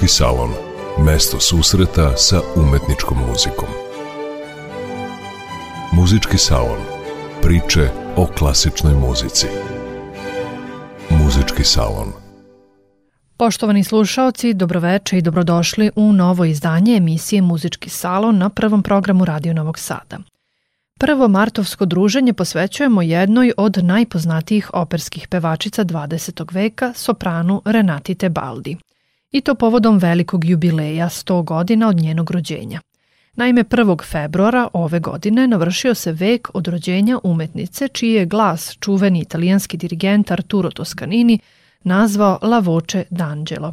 Muzički salon. Mesto susreta sa umetničkom muzikom. Muzički salon. Priče o klasičnoj muzici. Muzički salon. Poštovani slušaoci, dobroveče i dobrodošli u novo izdanje emisije Muzički salon na prvom programu Radio Novog Sada. Prvo martovsko druženje posvećujemo jednoj od najpoznatijih operskih pevačica 20. veka, sopranu Renati Tebaldi. I to povodom velikog jubileja 100 godina od njenog rođenja. Naime, 1. februara ove godine navršio se vek od rođenja umetnice čiji je glas čuveni italijanski dirigent Arturo Toscanini nazvao La Voce d'Angelo.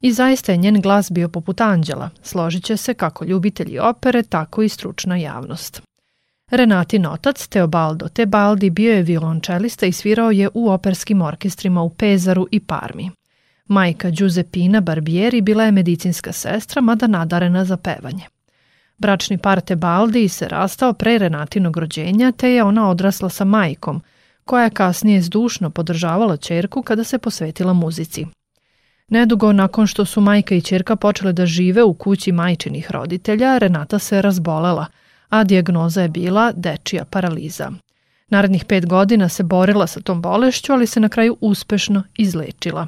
I zaista je njen glas bio poput anđela, složit će se kako ljubitelji opere, tako i stručna javnost. Renatin otac Teobaldo Tebaldi bio je violončelista i svirao je u operskim orkestrima u Pezaru i Parmi. Majka Giuseppina Barbieri bila je medicinska sestra, mada nadarena za pevanje. Bračni par Tebaldi se rastao pre Renatinog rođenja, te je ona odrasla sa majkom, koja je kasnije zdušno podržavala čerku kada se posvetila muzici. Nedugo nakon što su majka i čerka počele da žive u kući majčinih roditelja, Renata se razbolela – a dijagnoza je bila dečija paraliza. Narednih pet godina se borila sa tom bolešću, ali se na kraju uspešno izlečila.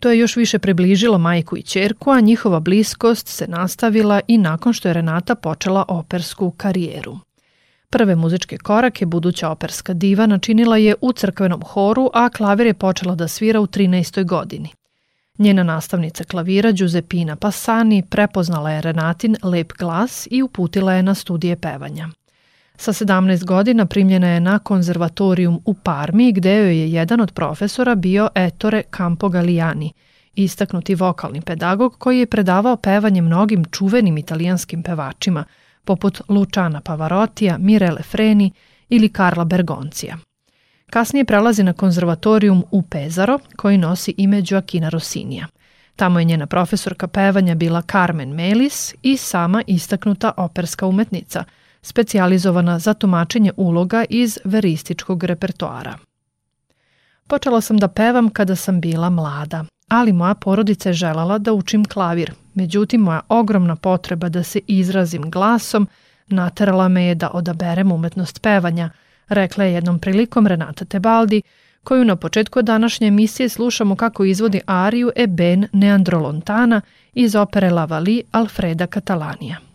To je još više približilo majku i čerku, a njihova bliskost se nastavila i nakon što je Renata počela opersku karijeru. Prve muzičke korake buduća operska diva načinila je u crkvenom horu, a klavir je počela da svira u 13. godini. Njena nastavnica klavira Giuseppina Passani prepoznala je Renatin lep glas i uputila je na studije pevanja. Sa 17 godina primljena je na konzervatorijum u Parmi gde joj je jedan od profesora bio Ettore Campo Galliani, istaknuti vokalni pedagog koji je predavao pevanje mnogim čuvenim italijanskim pevačima, poput Luciana Pavarotija, Mirele Freni ili Karla Bergoncija. Kasnije prelazi na konzervatorijum u Pezaro, koji nosi ime Joaquina Rossinija. Tamo je njena profesorka pevanja bila Carmen Melis i sama istaknuta operska umetnica, specijalizovana za tumačenje uloga iz verističkog repertoara. Počela sam da pevam kada sam bila mlada, ali moja porodica je želala da učim klavir. Međutim, moja ogromna potreba da se izrazim glasom naterala me je da odaberem umetnost pevanja – rekla je jednom prilikom Renata Tebaldi, koju na početku današnje emisije slušamo kako izvodi ariju E ben Neandrolontana iz opere Lavali Alfreda Catalanija.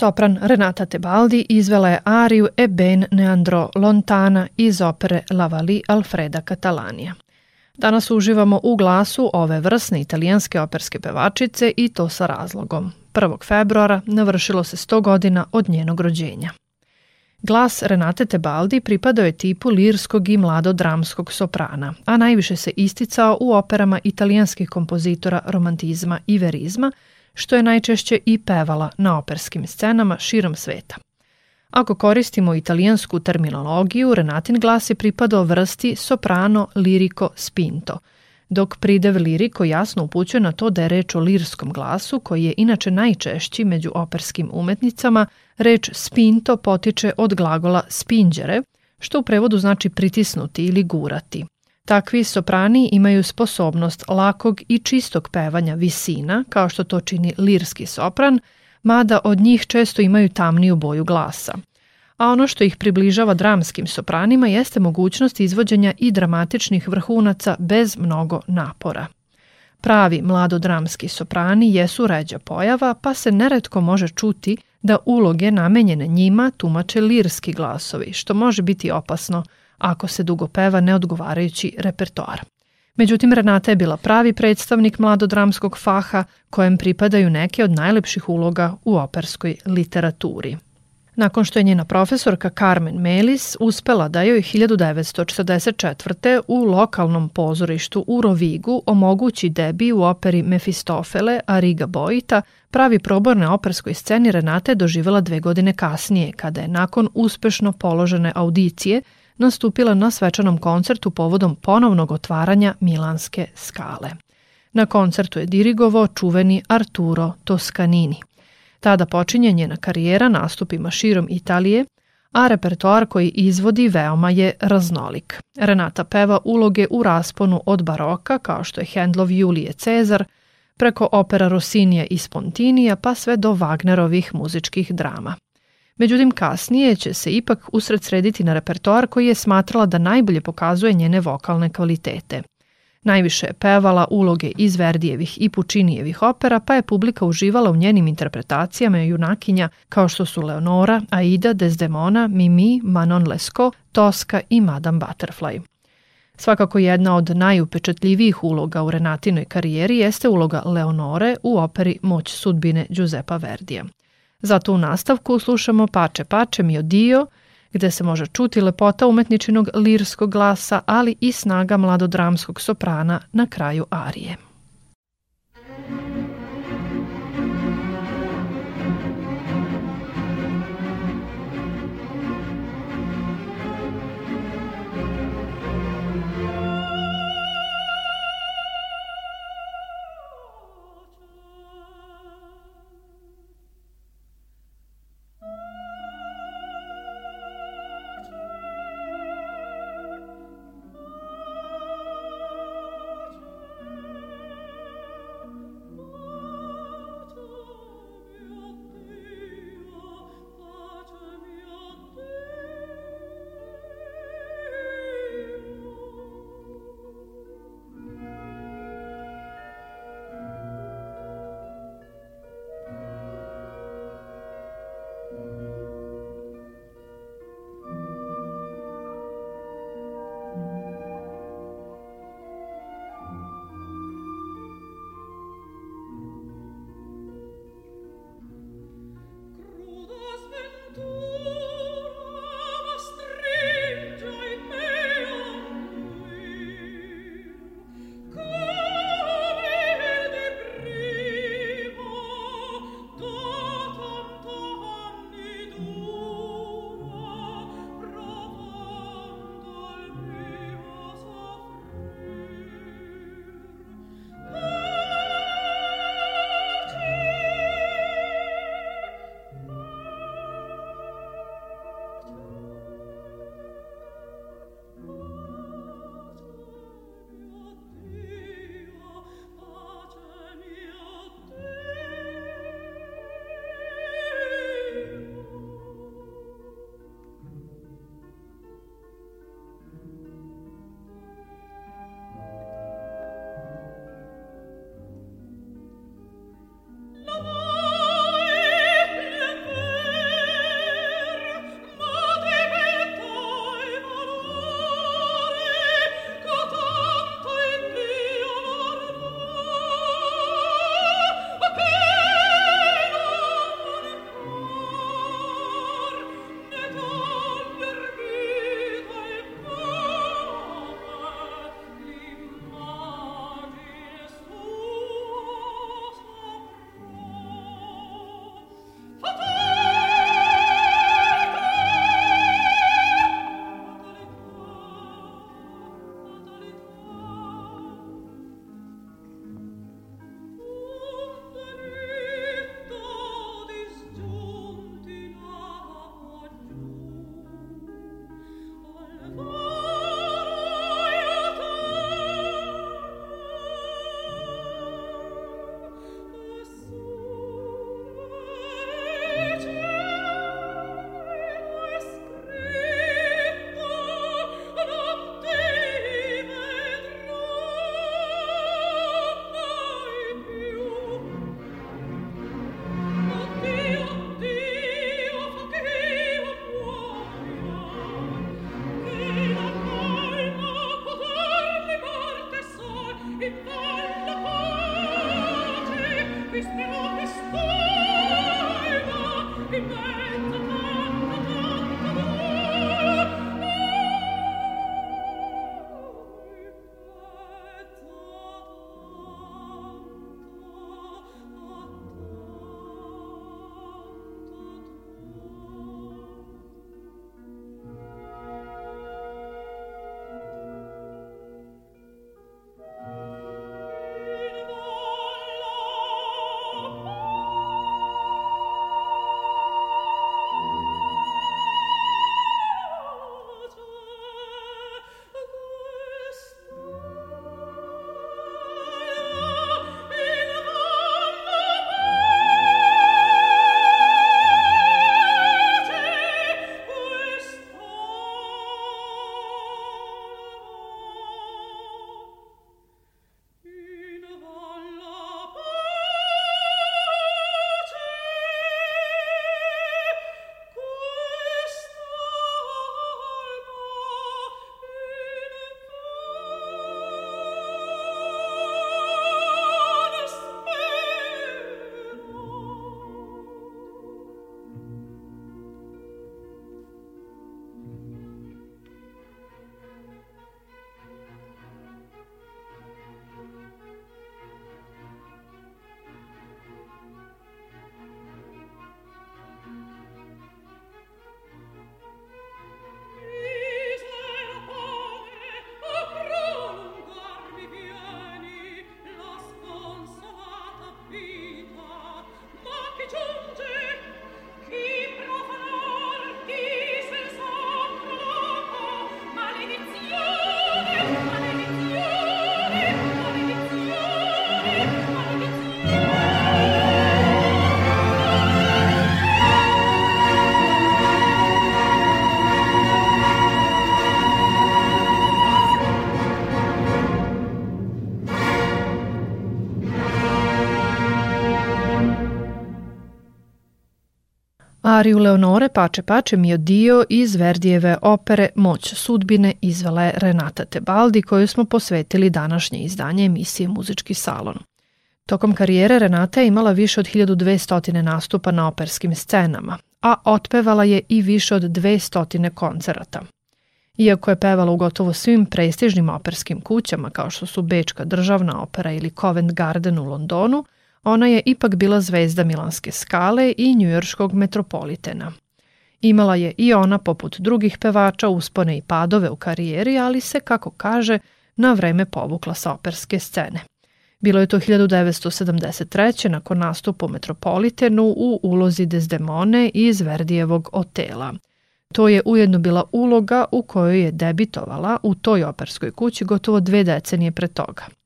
Sopran Renata Tebaldi izvela je ariju E ben Neandro Lontana iz opere La Vali Alfreda Catalanija. Danas uživamo u glasu ove vrsne italijanske operske pevačice i to sa razlogom. 1. februara navršilo se 100 godina od njenog rođenja. Glas Renate Tebaldi pripadao je tipu lirskog i mladodramskog soprana, a najviše se isticao u operama italijanskih kompozitora romantizma i verizma, što je najčešće i pevala na operskim scenama širom sveta. Ako koristimo italijansku terminologiju, Renatin glas je pripadao vrsti soprano lirico spinto, dok pridev liriko jasno upućuje na to da je reč o lirskom glasu, koji je inače najčešći među operskim umetnicama, reč spinto potiče od glagola spinđere, što u prevodu znači pritisnuti ili gurati. Takvi soprani imaju sposobnost lakog i čistog pevanja visina, kao što to čini lirski sopran, mada od njih često imaju tamniju boju glasa. A ono što ih približava dramskim sopranima jeste mogućnost izvođenja i dramatičnih vrhunaca bez mnogo napora. Pravi mladodramski soprani jesu ređa pojava, pa se neretko može čuti da uloge namenjene njima tumače lirski glasovi, što može biti opasno ako se dugo peva neodgovarajući repertoar. Međutim, Renata je bila pravi predstavnik mladodramskog faha kojem pripadaju neke od najlepših uloga u operskoj literaturi. Nakon što je njena profesorka Carmen Melis uspela da joj 1944. u lokalnom pozorištu u Rovigu omogući debi u operi Mefistofele Ariga Boita, pravi probor na operskoj sceni Renata je doživjela dve godine kasnije, kada je nakon uspešno položene audicije nastupila na svečanom koncertu povodom ponovnog otvaranja Milanske skale. Na koncertu je dirigovao čuveni Arturo Toscanini. Tada počinje njena karijera nastupima širom Italije, a repertoar koji izvodi veoma je raznolik. Renata peva uloge u rasponu od baroka, kao što je Hendlov Julije Cezar, preko opera Rossinija i Spontinija pa sve do Wagnerovih muzičkih drama. Međutim, kasnije će se ipak usred srediti na repertoar koji je smatrala da najbolje pokazuje njene vokalne kvalitete. Najviše je pevala uloge iz Verdijevih i Pučinijevih opera, pa je publika uživala u njenim interpretacijama junakinja kao što su Leonora, Aida, Desdemona, Mimi, Manon Lescaut, Tosca i Madame Butterfly. Svakako jedna od najupečatljivijih uloga u Renatinoj karijeri jeste uloga Leonore u operi Moć sudbine Giuseppa Verdija. Zato u nastavku slušamo Pače Pače Mio Dio, gde se može čuti lepota umetničinog lirskog glasa, ali i snaga mladodramskog soprana na kraju arije. Ariju Leonore Pače Pače mio dio iz Verdijeve opere Moć sudbine izvela je Renata Tebaldi koju smo posvetili današnje izdanje emisije Muzički salon. Tokom karijere Renata je imala više od 1200 nastupa na operskim scenama, a otpevala je i više od 200 koncerata. Iako je pevala u gotovo svim prestižnim operskim kućama kao što su Bečka državna opera ili Covent Garden u Londonu, ona je ipak bila zvezda Milanske skale i njujorskog metropolitena. Imala je i ona, poput drugih pevača, uspone i padove u karijeri, ali se, kako kaže, na vreme povukla sa operske scene. Bilo je to 1973. nakon nastupa u Metropolitenu u ulozi Desdemone iz Verdijevog Otela. To je ujedno bila uloga u kojoj je debitovala u toj operskoj kući gotovo dve decenije pre toga.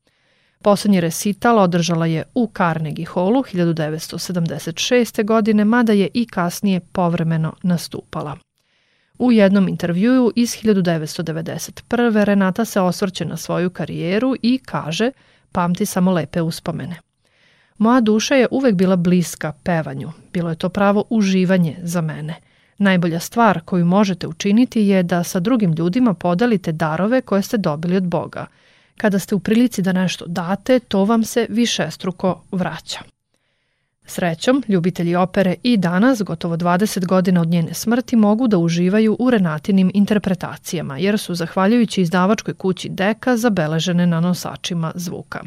Poslednji resital održala je u Carnegie Hallu 1976. godine, mada je i kasnije povremeno nastupala. U jednom intervjuu iz 1991. Renata se osvrće na svoju karijeru i kaže pamti samo lepe uspomene. Moja duša je uvek bila bliska pevanju, bilo je to pravo uživanje za mene. Najbolja stvar koju možete učiniti je da sa drugim ljudima podelite darove koje ste dobili od Boga – Kada ste u prilici da nešto date, to vam se višestruko vraća. Srećom, ljubitelji opere i danas, gotovo 20 godina od njene smrti, mogu da uživaju u Renatinim interpretacijama, jer su, zahvaljujući izdavačkoj kući Deka, zabeležene na nosačima zvuka.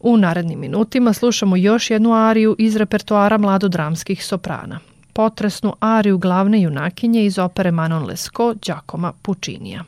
U narednim minutima slušamo još jednu ariju iz repertoara mladodramskih soprana. Potresnu ariju glavne junakinje iz opere Manon Lescaut Giacomo Puccinija.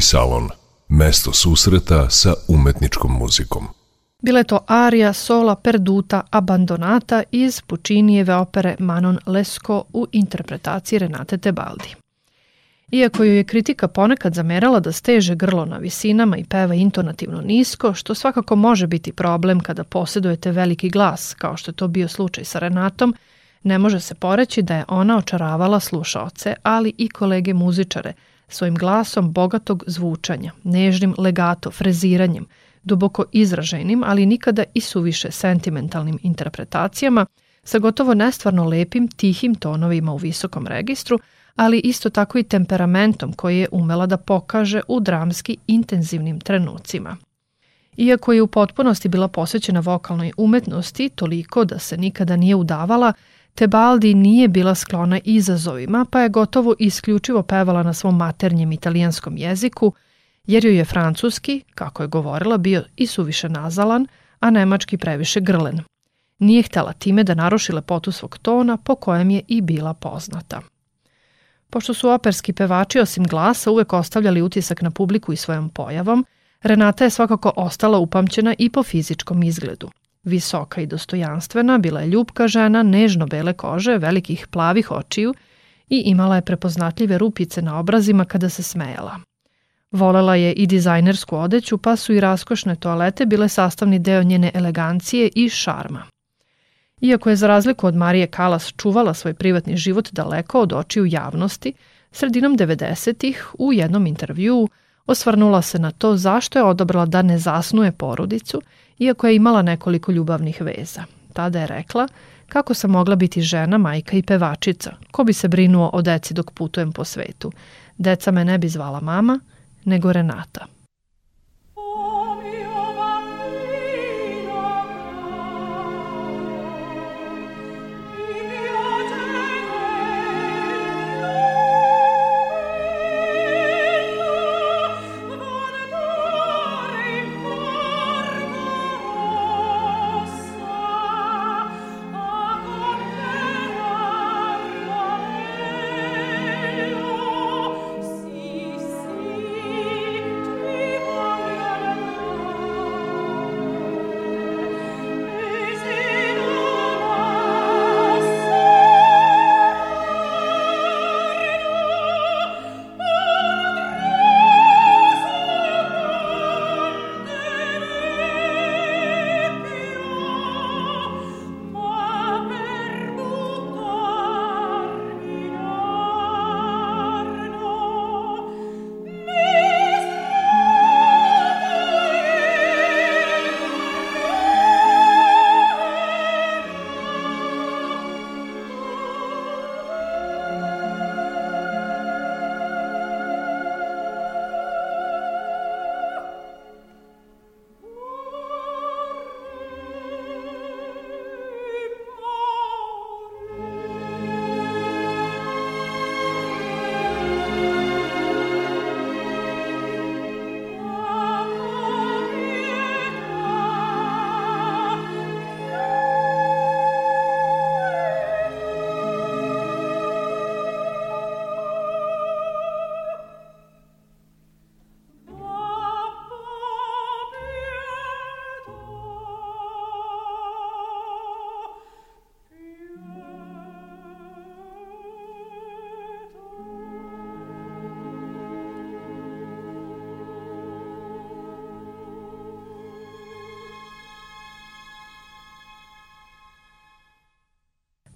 Muzički salon. Mesto susreta sa umetničkom muzikom. Bila je to arija sola perduta abandonata iz Pučinijeve opere Manon Lescaut u interpretaciji Renate Tebaldi. Iako joj je kritika ponekad zamerala da steže grlo na visinama i peva intonativno nisko, što svakako može biti problem kada posjedujete veliki glas, kao što je to bio slučaj sa Renatom, ne može se poreći da je ona očaravala slušaoce, ali i kolege muzičare, svojim glasom bogatog zvučanja, nežnim legato, freziranjem, duboko izraženim, ali nikada i suviše sentimentalnim interpretacijama, sa gotovo nestvarno lepim, tihim tonovima u visokom registru, ali isto tako i temperamentom koji je umela da pokaže u dramski intenzivnim trenucima. Iako je u potpunosti bila posvećena vokalnoj umetnosti, toliko da se nikada nije udavala, Tebaldi nije bila sklona izazovima, pa je gotovo isključivo pevala na svom maternjem italijanskom jeziku, jer joj je francuski, kako je govorila, bio i suviše nazalan, a nemački previše grlen. Nije htela time da naruši lepotu svog tona po kojem je i bila poznata. Pošto su operski pevači osim glasa uvek ostavljali utisak na publiku i svojom pojavom, Renata je svakako ostala upamćena i po fizičkom izgledu. Visoka i dostojanstvena, bila je ljubka žena, nežno bele kože, velikih plavih očiju i imala je prepoznatljive rupice na obrazima kada se smejala. Volela je i dizajnersku odeću, pa su i raskošne toalete bile sastavni deo njene elegancije i šarma. Iako je za razliku od Marije Kalas čuvala svoj privatni život daleko od očiju javnosti, sredinom 90-ih u jednom intervjuu osvrnula se na to zašto je odabrala da ne zasnuje porodicu, iako je imala nekoliko ljubavnih veza. Tada je rekla kako sam mogla biti žena, majka i pevačica, ko bi se brinuo o deci dok putujem po svetu. Deca me ne bi zvala mama, nego Renata.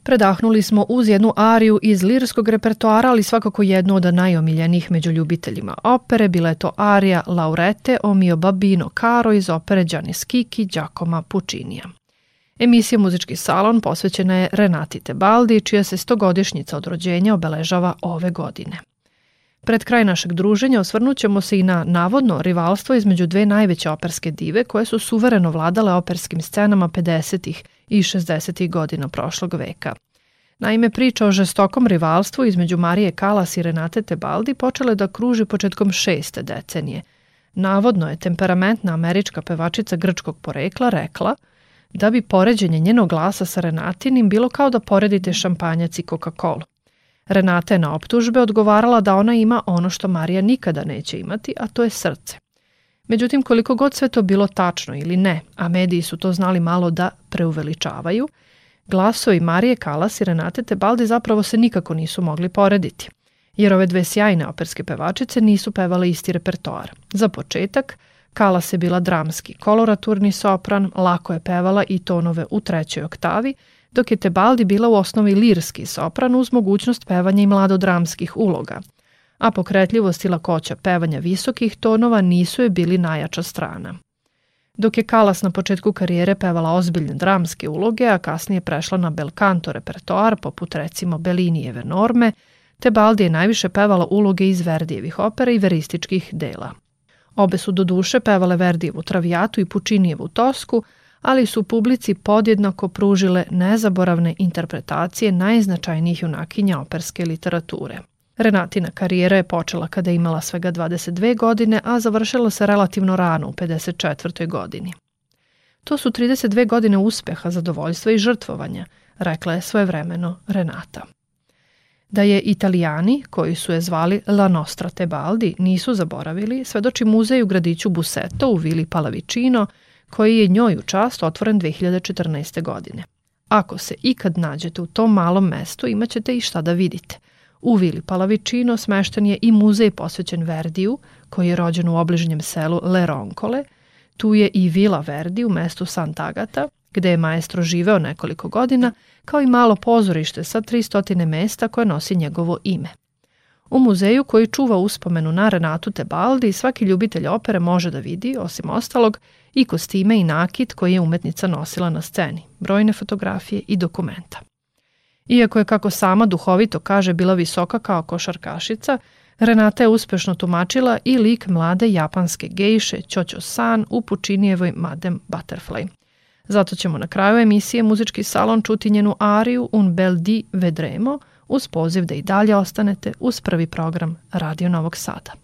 Predahnuli smo uz jednu ariju iz lirskog repertoara, ali svakako jednu od najomiljenijih među ljubiteljima opere. Bila je to arija Laurete o mio babino caro iz opere Gianni Schicchi Giacomo Puccinija. Emisija Muzički salon posvećena je Renati Tebaldi, čija se stogodišnjica od rođenja obeležava ove godine. Pred kraj našeg druženja osvrnut ćemo se i na navodno rivalstvo između dve najveće operske dive koje su suvereno vladale operskim scenama 50. i 60. godina prošlog veka. Naime, priča o žestokom rivalstvu između Marije Kalas i Renate Tebaldi počela da kruži početkom šeste decenije. Navodno je temperamentna američka pevačica grčkog porekla rekla da bi poređenje njenog glasa sa Renatinim bilo kao da poredite šampanjac i Coca-Cola. Renata je na optužbe odgovarala da ona ima ono što Marija nikada neće imati, a to je srce. Međutim, koliko god sve to bilo tačno ili ne, a mediji su to znali malo da preuveličavaju, glasovi Marije Kalas i Renate Tebaldi zapravo se nikako nisu mogli porediti, jer ove dve sjajne operske pevačice nisu pevale isti repertoar. Za početak, Kalas je bila dramski, koloraturni sopran, lako je pevala i tonove u trećoj oktavi, dok je Tebaldi bila u osnovi lirski sopran uz mogućnost pevanja i mladodramskih uloga, a pokretljivost i lakoća pevanja visokih tonova nisu je bili najjača strana. Dok je Kalas na početku karijere pevala ozbiljne dramske uloge, a kasnije prešla na bel canto repertoar, poput recimo Bellinijeve norme, Tebaldi je najviše pevala uloge iz Verdijevih opera i verističkih dela. Obe su do duše pevale Verdijevu Travijatu i Pučinijevu Tosku, ali su publici podjednako pružile nezaboravne interpretacije najznačajnijih junakinja operske literature. Renatina karijera je počela kada je imala svega 22 godine, a završila se relativno rano u 54. godini. To su 32 godine uspeha, zadovoljstva i žrtvovanja, rekla je svojevremeno Renata. Da je Italijani, koji su je zvali La Nostra Tebaldi, nisu zaboravili, svedoči muzej u gradiću Buseto u Vili Palavicino, koji je njoj u čast otvoren 2014. godine. Ako se ikad nađete u tom malom mestu, imaćete i šta da vidite. U Vili Palavicino smešten je i muzej posvećen Verdiju, koji je rođen u obližnjem selu Le Roncole. Tu je i Vila Verdi u mestu Sant'Agata, gde je maestro živeo nekoliko godina, kao i malo pozorište sa 300 mesta koje nosi njegovo ime. U muzeju koji čuva uspomenu na Renatu Tebaldi svaki ljubitelj opere može da vidi, osim ostalog, i kostime i nakit koji je umetnica nosila na sceni, brojne fotografije i dokumenta. Iako je, kako sama duhovito kaže, bila visoka kao košarkašica, Renata je uspešno tumačila i lik mlade japanske gejše Ćoćo San u Pučinijevoj Madame Butterfly. Zato ćemo na kraju emisije Muzički salon čuti njenu ariju Un bel di vedremo uz poziv da i dalje ostanete uz prvi program Radio Novog Sada.